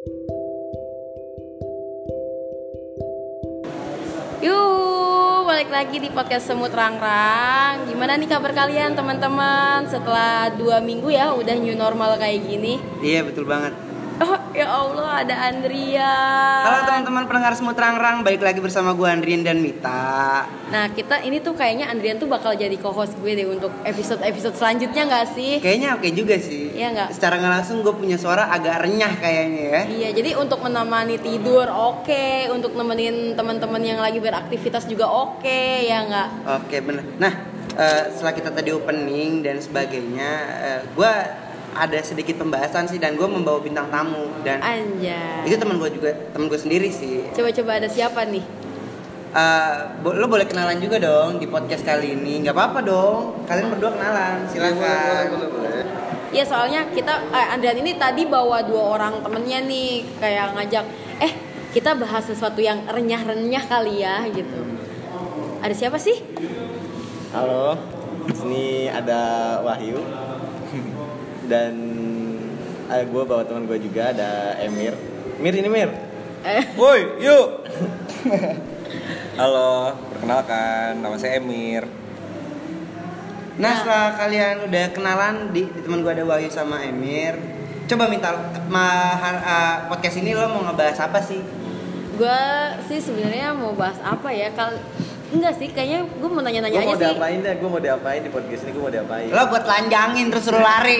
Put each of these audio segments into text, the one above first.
Yuk, balik lagi di podcast Semut Rangrang. Gimana nih kabar kalian teman-teman? Setelah dua minggu ya, udah new normal kayak gini. Iya betul banget. Ya Allah, ada Andrea. Halo teman-teman pendengar semut rang-rang, balik lagi bersama gue Andrian dan Mita. Nah kita ini tuh kayaknya Andrian tuh bakal jadi co-host gue deh untuk episode-episode selanjutnya nggak sih? Kayaknya oke juga sih. Iya nggak? Secara nggak langsung gue punya suara agak renyah kayaknya ya. Iya, jadi untuk menemani tidur oke, untuk nemenin teman-teman yang lagi beraktivitas juga oke, ya nggak? Oke bener. Nah eh, setelah kita tadi opening dan sebagainya, eh, gue ada sedikit pembahasan sih dan gue membawa bintang tamu dan Anjay. itu teman gue juga teman gue sendiri sih. Coba-coba ada siapa nih? Eh, bo- lo boleh kenalan juga dong di podcast kali ini, nggak apa-apa dong. Kalian berdua kenalan, silakan. Iya soalnya kita eh, Andrian ini tadi bawa dua orang temennya nih kayak ngajak eh kita bahas sesuatu yang renyah-renyah kali ya gitu. Ada siapa sih? Halo, sini ada Wahyu dan ada gue bawa teman gue juga ada Emir. Mir ini Mir. Eh, Woi, yuk. Halo, perkenalkan nama saya Emir. Nah setelah kalian udah kenalan di, di teman gue ada Wahyu sama Emir, coba minta ma, har- uh, podcast ini lo mau ngebahas apa sih? gue sih sebenarnya mau bahas apa ya? Kal enggak sih, kayaknya gue mau nanya-nanya Gue aja mau sih. diapain deh? Gue mau diapain di podcast ini? Gue mau diapain? Lo buat lanjangin terus suruh lari.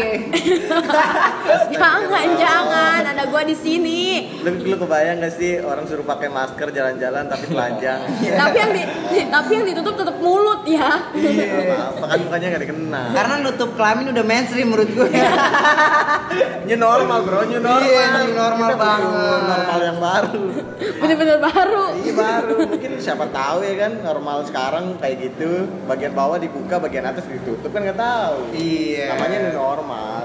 jangan, jangan, ada gue di sini. Lu, lu kebayang gak sih orang suruh pakai masker jalan-jalan tapi telanjang? tapi yang di, tapi yang ditutup tetap mulut ya. Iya. Apa kan mukanya gak dikenal? Karena nutup kelamin udah mainstream menurut gue. New normal bro, new normal. Iya, new normal banget. Normal yang baru. Bener-bener baru. Iya baru, mungkin siapa tahu ya kan normal sekarang kayak gitu. Bagian bawah dibuka, bagian atas ditutup kan nggak tahu. Iya. Namanya new normal.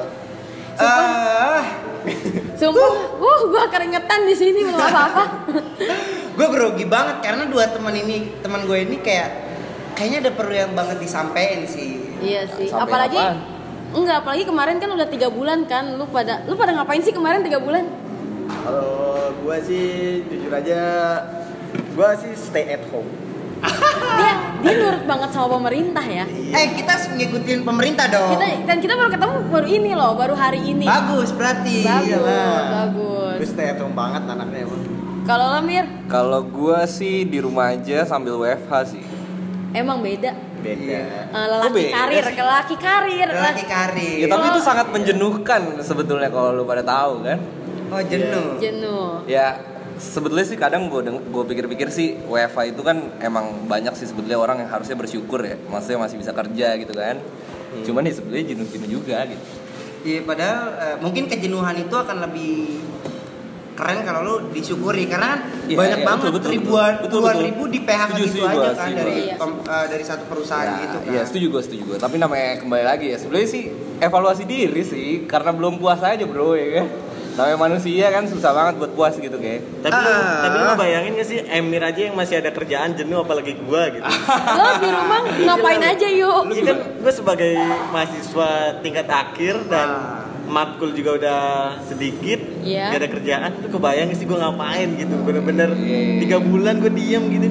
Eh, Sumpah, uh, gue keringetan di sini belum apa-apa. gue grogi banget karena dua teman ini, teman gue ini kayak kayaknya ada perlu yang banget disampaikan sih. Iya sih, Sampai apalagi apaan? enggak, apalagi kemarin kan udah tiga bulan kan, lu pada lu pada ngapain sih kemarin tiga bulan? Kalau gua sih jujur aja, gua sih stay at home. Dia dia nurut banget sama pemerintah ya. Eh kita ngikutin pemerintah dong. Kita dan kita baru ketemu baru ini loh, baru hari ini. Bagus berarti. Bagus, Iyalah. bagus. Gue stay at home banget anaknya emang. Kalau lo Mir, Kalau gua sih di rumah aja sambil WFH sih. emang beda. Beda. Eh, lelaki beda karir, sih? lelaki karir. Lelaki karir. Ya tapi itu sangat menjenuhkan sebetulnya kalau lu pada tahu kan. Oh jenuh. Jenuh. Ya sebetulnya sih kadang gue gue pikir-pikir sih WFH itu kan emang banyak sih sebetulnya orang yang harusnya bersyukur ya. Maksudnya masih bisa kerja gitu kan. Cuman ya sebetulnya jenuh-jenuh juga gitu. Iya padahal eh, mungkin kejenuhan itu akan lebih keren kalau lu disyukuri karena kan Iya, banyak iya, banget betul, betul, ribuan betul. Betul, betul. ribu di PHK Setuju, gitu setuju aja gua, kan setuju dari gua. pem- eh, dari satu perusahaan Ya, gitu kan. Iya setuju gue setuju gue. Tapi namanya kembali lagi ya sebenarnya sih evaluasi diri sih karena belum puas aja bro ya kan. Namanya manusia kan susah banget buat puas gitu kayak. Tapi lu, Ah. tapi lu bayangin gak sih Emir aja yang masih ada kerjaan jenuh apalagi gua gitu. Lo di rumah ngapain aja yuk? Iya kan gue sebagai mahasiswa tingkat akhir dan matkul juga udah sedikit Iya. gak ada kerjaan tuh kebayang sih gue ngapain gitu bener-bener Iya. tiga bulan gue diem gitu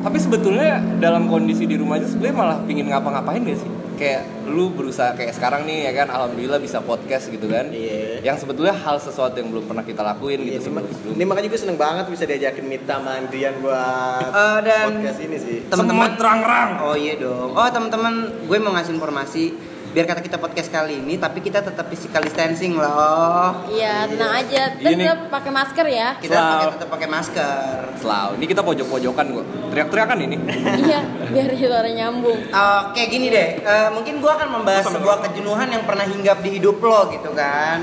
Tapi sebetulnya dalam kondisi di rumah aja sebenarnya malah pingin ngapa-ngapain gak sih? Kayak lu berusaha kayak sekarang nih ya kan alhamdulillah bisa podcast gitu kan. Iya. Yang sebetulnya hal sesuatu yang belum pernah kita lakuin Iya, gitu ini, sebelum. ini makanya gue seneng banget bisa diajakin Mita sama Andrian buat Eh, dan- podcast ini sih Teman-teman terang-terang. Oh iya dong. Oh teman-teman, gue mau ngasih informasi biar kata kita podcast kali ini tapi kita tetap physical distancing loh. Iya, tenang aja. Ini- tetap pakai masker ya. Kita pakai tetap pakai masker. Selalu. Ini kita pojok-pojokan kok. Teriak-teriakan ini. iya, biar suara nyambung. Oke gini deh, eh, mungkin gue akan membahas sebuah kejenuhan yang pernah hinggap di hidup lo gitu kan.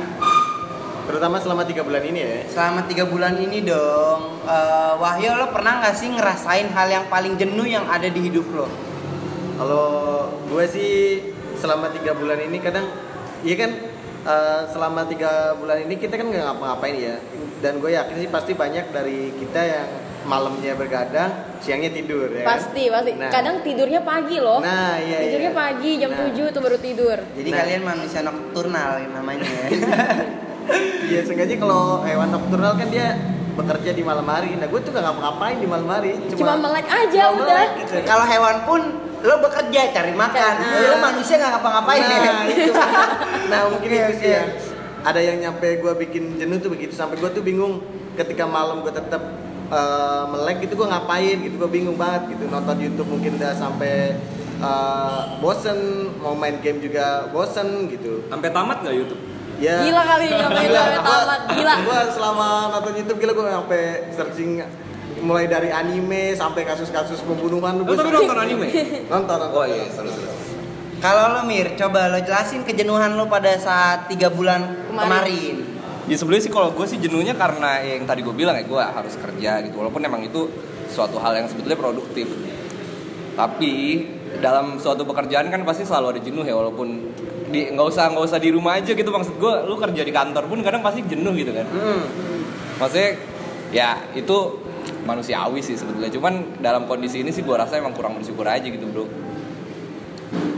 terutama selama tiga bulan ini ya Selama tiga bulan ini dong, eh, Wahyu lo pernah nggak sih ngerasain hal yang paling jenuh yang ada di hidup lo? kalau gue sih selama tiga bulan ini kadang iya kan eh, selama tiga bulan ini kita kan nggak ngapa-ngapain ya dan gue yakin sih pasti banyak dari kita yang malamnya bergadang siangnya tidur ya kan? Pasti, pasti. Nah. Kadang tidurnya pagi loh. Nah, iya, Tidurnya iya. pagi jam Nah. 7 tuh baru tidur. Jadi Nah. kalian manusia nokturnal namanya ya. Iya, sengaja kalau hewan nokturnal kan dia bekerja di malam hari. Nah, gue tuh gak ngapa-ngapain di malam hari. Cuma melek aja cuma udah. melek gitu. Kalau hewan pun lo bekerja cari makan. Nah. Lo manusia nggak ngapa-ngapain nah, ya. itu. nah, mungkin itu sih yang ada yang nyampe gue bikin jenuh tuh begitu sampai gue tuh bingung ketika malam gue tetap eh, melek gitu gue ngapain gitu gue bingung banget gitu nonton YouTube mungkin udah sampai eh, bosen mau main game juga bosen gitu Sampai tamat gak YouTube? ya Gila kali gila sampai gua, tamat. Gila. gua selama nonton YouTube gila gue sampai searching mulai dari anime sampai kasus-kasus pembunuhan Lo gua tapi nonton anime? nonton nonton. Oh iya, seru seru. Kalau lo Mir, coba lo jelasin kejenuhan lo pada saat tiga bulan Kemarin. kemarin. Ya sebenarnya sih kalau gue sih jenuhnya karena yang tadi gue bilang ya gue harus kerja gitu walaupun emang itu suatu hal yang sebetulnya produktif. Tapi dalam suatu pekerjaan kan pasti selalu ada jenuh ya walaupun di nggak usah nggak usah di rumah aja gitu maksud gue lu kerja di kantor pun kadang pasti jenuh gitu kan. Hmm. Maksudnya ya itu manusiawi sih sebetulnya cuman dalam kondisi ini sih gue rasa emang kurang bersyukur aja gitu bro.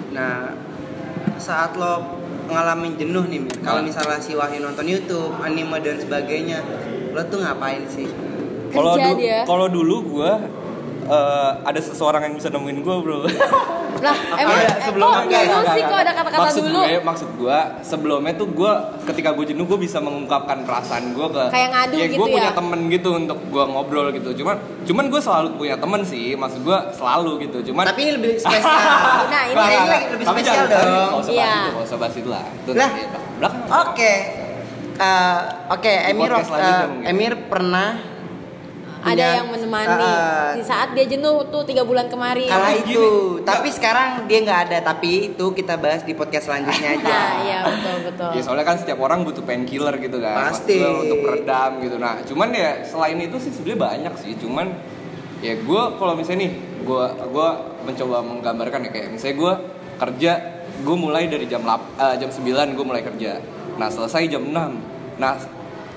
Nah, saat lo ngalamin jenuh nih, Mir, kalau Ah. misalnya si Wahyu nonton YouTube, anime dan sebagainya, lo tuh ngapain sih? Kalau du- kalau dulu gue eh, ada seseorang yang bisa nemuin gue bro. Lah, emang Ada, eh, sebelumnya kok enggak, sih kok ada kata-kata maksud dulu? gue maksud gue sebelumnya tuh gue ketika gue jenuh gue bisa mengungkapkan perasaan gue ke Kayak ngadu ya, gitu gue punya ya? temen gitu untuk gue ngobrol gitu cuman cuman gue selalu punya temen sih maksud gue selalu gitu cuman Tapi ini lebih spesial. Nah, ini Nah, lagi- lagi lebih Tapi spesial jangan- dong. nggak usah bahas Iya. itu nggak usah bahas itu lah itu Lah. Oke. Eh, Oke, Emir eh, mungkin. Emir pernah Ada yang menemani Eh, di saat dia jenuh tuh tiga bulan kemarin. Kala Gini. itu, tapi sekarang dia nggak ada. Tapi itu kita bahas di podcast selanjutnya aja. Nah, iya betul betul. Ya soalnya kan setiap orang butuh painkiller gitu kan. Pasti. gue untuk meredam gitu. Nah, cuman ya selain itu sih sebenarnya banyak sih. Cuman ya gue kalau misalnya nih, gue gua mencoba menggambarkan ya kayak misalnya gue kerja, gue mulai dari jam lap, eh, jam 9 gue mulai kerja. Nah selesai jam 6 Nah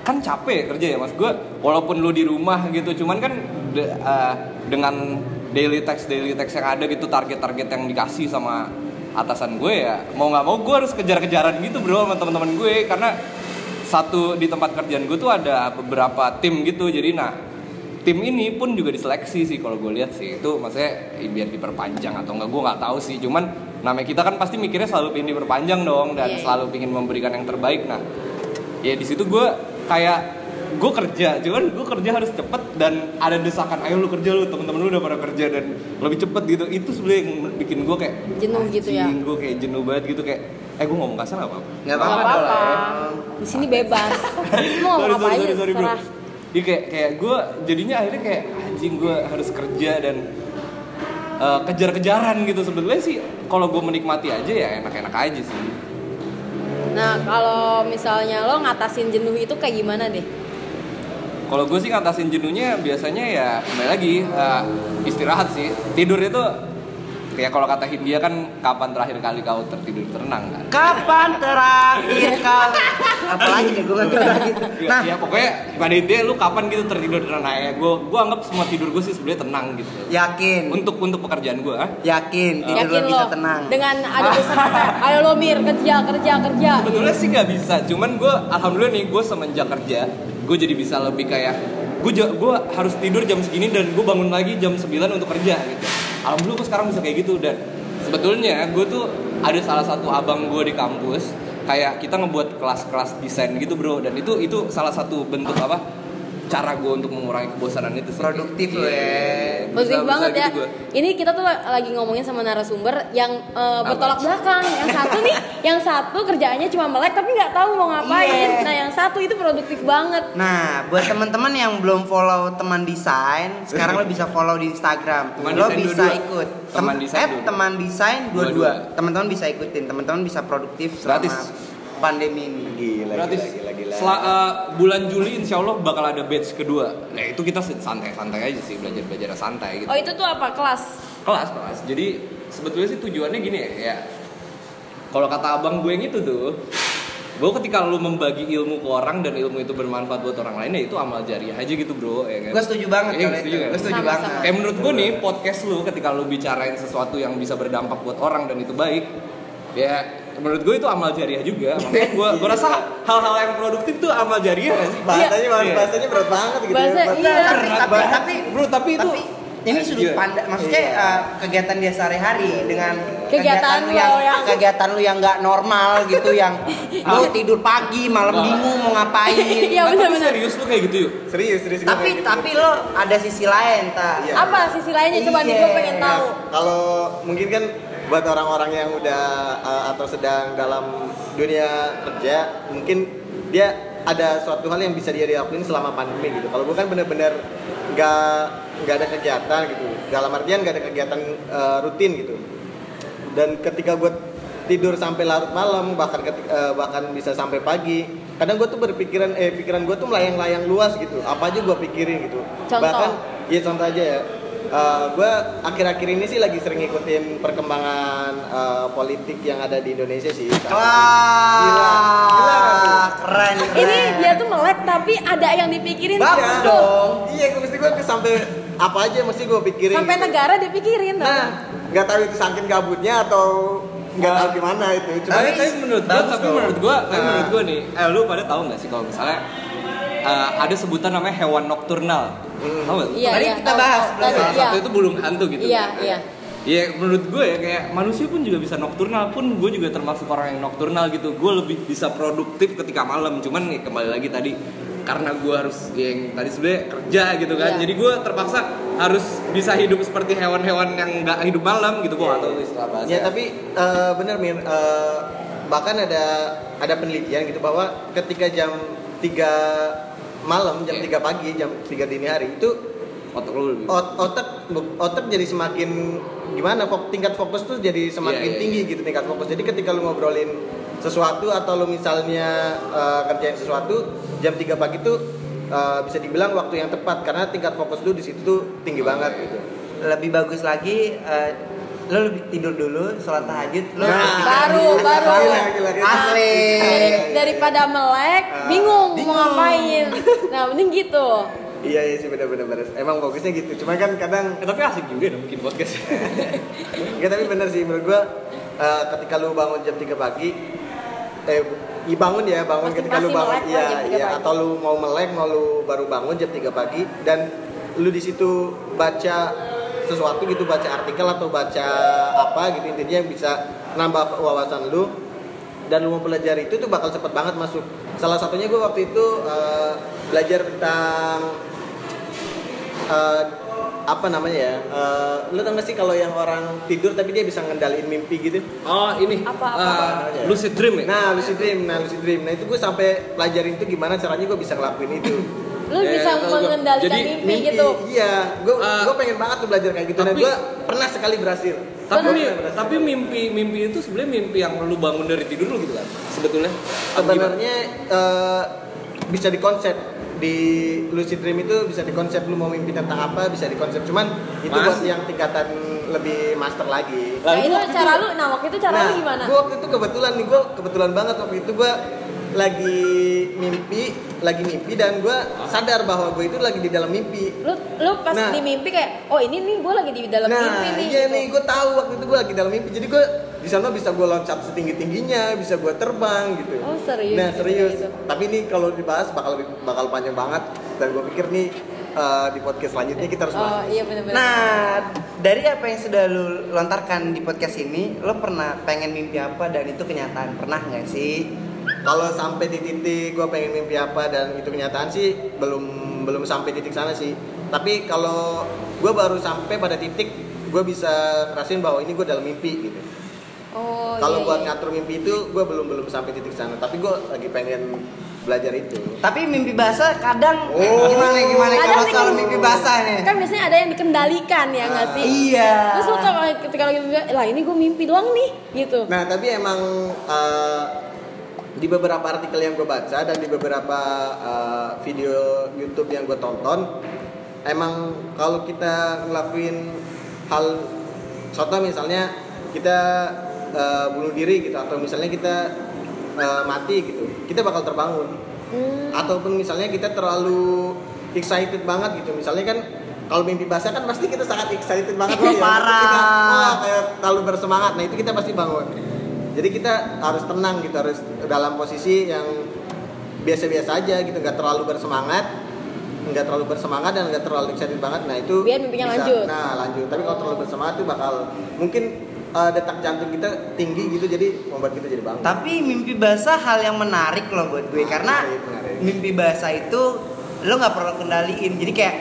kan capek ya kerja ya mas gue. Walaupun lu di rumah gitu, cuman kan de- eh, dengan daily text daily text yang ada gitu target-target yang dikasih sama atasan gue ya mau nggak mau gue harus kejar-kejaran gitu bro sama teman-teman gue karena satu di tempat kerjaan gue tuh ada beberapa tim gitu jadi nah tim ini pun juga diseleksi sih kalau gue lihat sih itu maksudnya eh, biar diperpanjang atau enggak gue nggak tahu sih cuman namanya kita kan pasti mikirnya selalu ingin diperpanjang dong dan Iya, iya. selalu ingin memberikan yang terbaik nah ya di situ gue kayak gue kerja cuman gue kerja harus cepet dan ada desakan ayo lu kerja lu temen-temen lu udah pada kerja dan lebih cepet gitu itu sebenarnya yang bikin gue kayak Jenuh gitu ya. gue kayak jenuh banget gitu kayak eh gue ngomong kasar apa apa Nggak Gak apa-apa apa-apa. dong. Di sini bebas. Mau sorry, ngomong apa sorry, aja sorry, sorry, bro. Jadi kayak kayak gue jadinya akhirnya kayak anjing gue harus kerja dan eh, kejar-kejaran gitu sebetulnya sih kalau gue menikmati aja ya enak-enak aja sih. Nah, kalau misalnya lo ngatasin jenuh itu kayak gimana deh? Kalau gue sih ngatasin jenuhnya biasanya ya kembali lagi eh, istirahat sih. Tidur itu kayak kalau kata Hindia kan kapan terakhir kali kau tertidur tenang kan? Kapan terakhir kali? Apalagi deh gue nggak lagi. Ya, Nah, ya pokoknya pada intinya lu kapan gitu tertidur tenang ya? Gue gue anggap semua tidur gue sih sebenarnya tenang gitu. yakin, Untuk untuk pekerjaan gue, ah. yakin tidur Yakin lo bisa tenang. dengan ada pesan kayak ayo lo mir kerja kerja kerja. Sebetulnya sih nggak bisa, cuman gue alhamdulillah nih gue semenjak kerja, gue jadi bisa lebih kayak gue gue harus tidur jam segini dan gue bangun lagi jam 9 untuk kerja gitu. Alhamdulillah gue sekarang bisa kayak gitu. Dan sebetulnya gue tuh ada salah satu abang gue di kampus kayak kita ngebuat kelas-kelas desain gitu bro. Dan itu itu salah satu bentuk apa cara gue untuk mengurangi kebosanan itu sih. Produktif lo ya. Positif Bisa- bisa banget ya. gitu. Ini kita tuh lagi ngomongin sama narasumber yang eh, bertolak belakang. Yang satu nih, yang satu kerjaannya cuma melek tapi nggak tahu mau ngapain. Iya. Nah, yang satu itu produktif banget. Nah, buat teman-teman yang belum follow teman desain, sekarang lo bisa follow di Instagram. Teman lo bisa dua-dua. ikut. Teman Tem- Desain eh, dua-dua. teman desain dua-dua. Teman-teman bisa ikutin. Teman-teman bisa produktif selama Gratis. pandemi ini. Gila, Gratis. gila, gila. Sela- eh, bulan Juli insya Allah bakal ada batch kedua. Nah itu kita santai-santai aja sih belajar belajar santai gitu. Oh, itu tuh apa? Kelas. Kelas kelas. Jadi sebetulnya sih tujuannya gini ya. ya kalau kata abang gue yang itu tuh, bahwa ketika lu membagi ilmu ke orang dan ilmu itu bermanfaat buat orang lain ya itu amal jariah aja gitu bro. Ya kan? Gue setuju banget kalau setuju itu. kan? Gue setuju Sama-sama. banget. Kayak menurut gue nih podcast lu ketika lu bicarain sesuatu yang bisa berdampak buat orang dan itu baik, ya menurut gue itu amal jariah juga makanya gue gue rasa hal-hal yang produktif tuh amal jariah gak sih bahasanya Iya. bahasanya berat banget gitu Bahasa- ya. iya. tapi, tapi, tapi bro tapi itu tapi ini sudut Iya. pandang maksudnya Iya. eh, kegiatan dia sehari-hari dengan Kegiatan lu lo yang, yang- kegiatan lu yang nggak normal gitu yang lu tidur pagi malam Wah. bingung mau ngapain Iya, Nah, tapi benar-benar. serius lu kayak gitu yuk serius serius tapi gitu. tapi lo ada sisi lain tak Iya. Apa sisi lainnya coba nih Iya. gue pengen tahu. Kalau mungkin kan buat orang-orang yang udah uh, atau sedang dalam dunia kerja, mungkin dia ada suatu hal yang bisa dia lakuin selama pandemi gitu. Kalau gue kan bener-bener nggak nggak ada kegiatan gitu. Dalam artian nggak ada kegiatan uh, rutin gitu. Dan ketika gue tidur sampai larut malam bahkan keti- uh, bahkan bisa sampai pagi kadang gue tuh berpikiran eh pikiran gue tuh melayang-layang luas gitu apa aja gue pikirin gitu Contoh? bahkan ya contoh aja ya gue akhir-akhir ini sih lagi sering ngikutin perkembangan eh, politik yang ada di Indonesia sih. wah Gila. Gila tuh? keren Ini keren. dia tuh melek tapi ada yang dipikirin Bagus dong. Iya, gue mesti gue sampai apa aja mesti gue pikirin. Sampai gitu. negara dipikirin tau. Nah, nggak tahu itu saking gabutnya atau nggak tahu gimana itu. Cuma tapi, tapi menurut gua, bagus tapi menurut gua, tapi Nah. menurut gua nih, eh lu pada tahu nggak sih kalau misalnya eh, ada sebutan namanya hewan nokturnal, Hmm. tahu nggak? Iya, Tadi iya, kita tahu, bahas, tahu. belum? Salah iya. satu itu burung hantu gitu. Iya, kan. iya. Ya menurut gue ya kayak manusia pun juga bisa nokturnal pun gue juga termasuk orang yang nokturnal gitu. Gue lebih bisa produktif ketika malam. Cuman ya kembali lagi tadi karena gue harus ya yang tadi sebenarnya kerja gitu kan. Iya. Jadi gue terpaksa harus bisa hidup seperti hewan-hewan yang nggak hidup malam gitu. Gue nggak tahu istilah bahasa. Ya tapi eh, bener Mir, Eh, bahkan ada ada penelitian gitu bahwa ketika jam 3 malam, jam. 3 pagi, jam 3 dini hari itu otak lu lebih. ot- otak otak jadi semakin gimana fok- tingkat fokus tuh jadi semakin Iya, iya, tinggi iya. gitu tingkat fokus. Jadi ketika lu ngobrolin sesuatu atau lu misalnya eh, kerjain sesuatu jam 3 pagi tuh eh, bisa dibilang waktu yang tepat karena tingkat fokus lu di situ tuh tinggi banget gitu. lebih bagus lagi eh, lo lebih tidur dulu sholat tahajud lo Nah, baru, baru. Gila, gila, gila. asli Dari- daripada melek, Ah, bingung mau bingung. ngapain. Nah, mending gitu. Iya iya sih bener-bener bener. Emang bagusnya gitu. Cuma kan kadang Eh, tapi asik juga dong bikin podcast. Enggak tapi bener sih menurut gua eh, ketika lu bangun jam 3 pagi eh i bangun ya bangun Pasti- ketika lu bangun iya jam 3 iya atau lu mau melek mau lu baru bangun jam 3 pagi dan lu di situ baca sesuatu gitu baca artikel atau baca apa gitu intinya yang bisa nambah wawasan lu. Dan lu mau belajar itu tuh bakal cepet banget masuk. Salah satunya gua waktu itu eh, belajar tentang eh, apa namanya ya eh, lu tau gak sih kalau yang orang tidur tapi dia bisa ngendaliin mimpi gitu? Oh ini. Apa, apa, eh, namanya? lucid dream ya. nah lucid dream. Nah lucid dream. Nah itu gue sampai pelajarin itu gimana caranya gue bisa ngelakuin itu Lu Ya, bisa mengendalikan Jadi, mimpi, gitu. iya gue Ah. gue pengen banget tuh belajar kayak gitu dan Tapi- gue pernah sekali berhasil tapi mi- berhasil. tapi mimpi mimpi itu sebenarnya mimpi yang lu bangun dari tidur lu gitu kan sebetulnya sebenarnya eh, bisa dikonsep di lucid dream itu bisa dikonsep lu mau mimpi tentang apa bisa dikonsep cuman itu Mas. buat yang tingkatan lebih master lagi Nah, Lalu itu cara lu, nah waktu itu cara nah, lu gimana? Gue waktu itu kebetulan nih, gue kebetulan banget waktu itu gue lagi mimpi, lagi mimpi dan gue sadar bahwa gue itu lagi di dalam mimpi. Lu lu pas Nah. di mimpi kayak, oh ini nih gue lagi di dalam nah, mimpi nih. iya gitu. nih, gue tahu waktu itu gue lagi dalam mimpi. Jadi gue di sana bisa gue loncat setinggi tingginya, bisa gue terbang gitu. Oh, serius? Nah serius. Gitu. Tapi ini kalau dibahas bakal bakal panjang banget. Dan gue pikir nih eh, di podcast selanjutnya kita harus Oh bahas. iya benar-benar. Nah, dari apa yang sudah lu lontarkan di podcast ini, lo pernah pengen mimpi apa dan itu kenyataan? Pernah nggak sih? Kalau sampai di titik gue pengen mimpi apa dan itu kenyataan sih belum belum sampai titik sana sih. Tapi kalau gue baru sampai pada titik gue bisa ngerasain bahwa ini gue dalam mimpi gitu. oh, kalau iya, buat iya. ngatur mimpi itu gue belum belum sampai titik sana. Tapi gue lagi pengen belajar itu. Tapi mimpi basah kadang Oh. gimana gimana kalau sih- soal mimpi basah nih? Kan biasanya ada yang dikendalikan ya nggak sih? Iya. Terus lu tau ketika lagi lah ini gue mimpi doang nih gitu. Nah tapi emang eh, di beberapa artikel yang gue baca dan di beberapa eh, video YouTube yang gue tonton, emang kalau kita ngelakuin hal, contoh misalnya kita eh, bunuh diri gitu, atau misalnya kita eh, mati gitu, kita bakal terbangun. Hmm. Ataupun misalnya kita terlalu excited banget gitu, misalnya kan kalau mimpi basah kan pasti kita sangat excited banget Ih, ya. parah. Kita, wah, kayak terlalu bersemangat. Nah itu kita pasti bangun. Jadi kita harus tenang gitu harus dalam posisi yang biasa-biasa aja gitu nggak terlalu bersemangat nggak terlalu bersemangat dan nggak terlalu excited banget nah itu Biar mimpinya lanjut. nah lanjut tapi kalau terlalu bersemangat itu bakal mungkin uh, detak jantung kita tinggi gitu jadi membuat kita jadi bangun Tapi mimpi basah hal yang menarik loh buat gue karena Menarik, menarik. mimpi basah itu lo nggak perlu kendaliin. Jadi kayak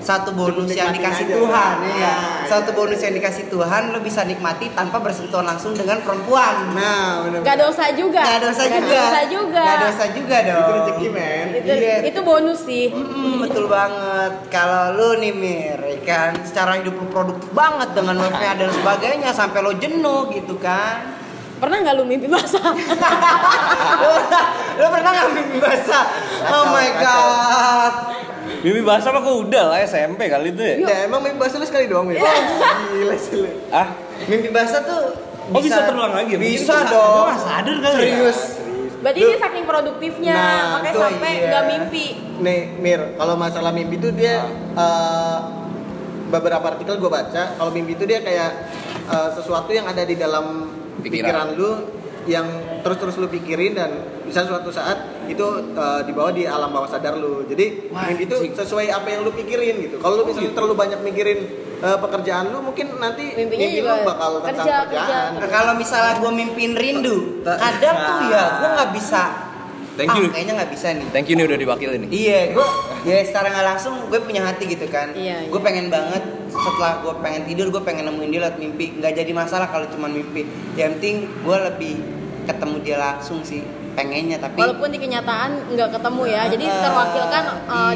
satu bonus yang dikasih aja. Tuhan Nah, ya. iya. Satu bonus yang dikasih Tuhan lo bisa nikmati tanpa bersentuhan langsung dengan perempuan. nah benar Gak dosa juga. Gak dosa Nggak juga. dosa juga. Gak dosa juga dong. itu rezeki men Itu, Iya. itu bonus sih. Mm, betul banget. Kalau lu nih Mir, ya kan secara hidup lu produktif banget dengan WFH dan sebagainya sampai lo jenuh gitu kan. Pernah nggak lu mimpi basah? lo pernah nggak mimpi basah? Oh my god. Mimpi basah mah kok udah lah SMP kali itu ya. ya emang mimpi bahasa lu sekali doang ya gila sih lu Ah, Mimpi basah tuh Oh, bisa terulang lagi? Bisa bisa- dong. gua sadar kali ya. Serius. Berarti Lu- dia saking produktifnya, Nah, makanya tuh sampai iya. nggak mimpi. nih Mir kalau masalah mimpi itu dia uh, beberapa artikel gue baca kalau mimpi itu dia kayak uh, sesuatu yang ada di dalam Pikiran. pikiran, lu yang terus-terus lu pikirin dan bisa suatu saat itu uh, dibawa di alam bawah sadar lu jadi Wah, itu anjing. sesuai apa yang lu pikirin gitu kalau lu misalnya terlalu banyak mikirin uh, pekerjaan lu mungkin nanti Mimpinya mimpi juga lu bakal tentang kerja, kerjaan kerja. Nah, kalau misalnya gue mimpin rindu, kadang tuh ya gue nggak bisa. Thank you. Ah, kayaknya nggak bisa nih. Thank you nih udah diwakilin nih. Iya, gue ya secara nggak langsung gue punya hati gitu kan. Iya, Gue iya. pengen banget setelah gue pengen tidur gue pengen nemuin dia lewat mimpi. Nggak jadi masalah kalau cuma mimpi. Yang penting gue lebih ketemu dia langsung sih pengennya tapi Walaupun di kenyataan nggak ketemu ya, jadi terwakilkan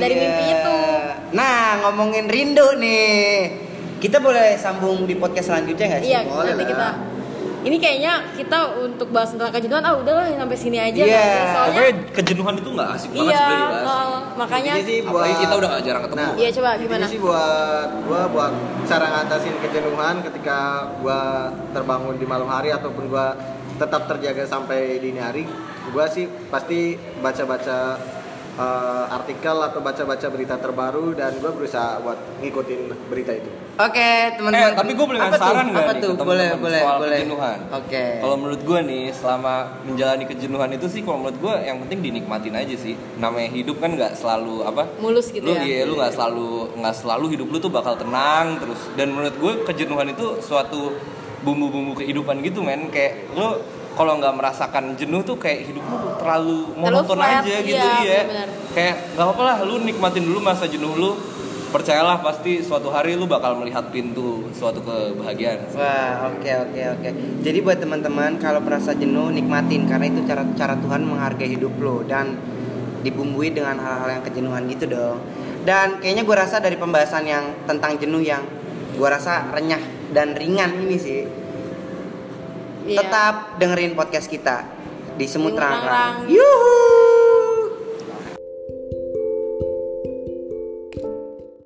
dari iya. mimpi itu. Nah ngomongin rindu nih, kita boleh sambung di podcast selanjutnya nggak sih? Iya, boleh nanti lah. kita. Ini kayaknya kita untuk bahas tentang kejenuhan, ah udahlah sampai sini aja nggak sih? Soalnya Pokoknya kejenuhan itu nggak asik banget iya, sebenarnya eh, makanya sih Apalagi kita udah gak jarang ketemu. Nah, Iya, coba intinya gimana? sih buat gua buat cara ngatasin kejenuhan ketika gua terbangun di malam hari ataupun gua tetap terjaga sampai dini hari, gua sih pasti baca-baca eh, artikel atau baca-baca berita terbaru dan gua berusaha buat ngikutin berita itu. Oke teman-teman. Eh, tapi gue boleh ngasih saran nggak Apa nih tuh? Boleh, boleh, soal boleh. kejenuhan? Oke. Kalau menurut gue nih, selama menjalani kejenuhan itu sih, kalau menurut gue yang penting dinikmatin aja sih. Namanya hidup kan nggak selalu apa? mulus gitu lu ya. iya, lu nggak selalu nggak selalu hidup lu tuh bakal tenang terus. Dan menurut gue kejenuhan itu suatu bumbu-bumbu kehidupan gitu men. Kayak lu kalau nggak merasakan jenuh tuh kayak hidup lu terlalu monoton aja gitu iya, iya. benar-benar. Kayak nggak apa-apa lah, lu nikmatin dulu masa jenuh lu. Percayalah pasti suatu hari lu bakal melihat pintu suatu kebahagiaan. Wah, oke oke oke. Jadi buat teman-teman kalau merasa jenuh nikmatin karena itu cara cara Tuhan menghargai hidup lo dan dibumbui dengan hal-hal yang kejenuhan gitu dong. Dan kayaknya gue rasa dari pembahasan yang tentang jenuh yang gue rasa renyah dan ringan ini sih. Iya. Tetap dengerin podcast kita di Semut Semut Rang. Rang. Yuhu.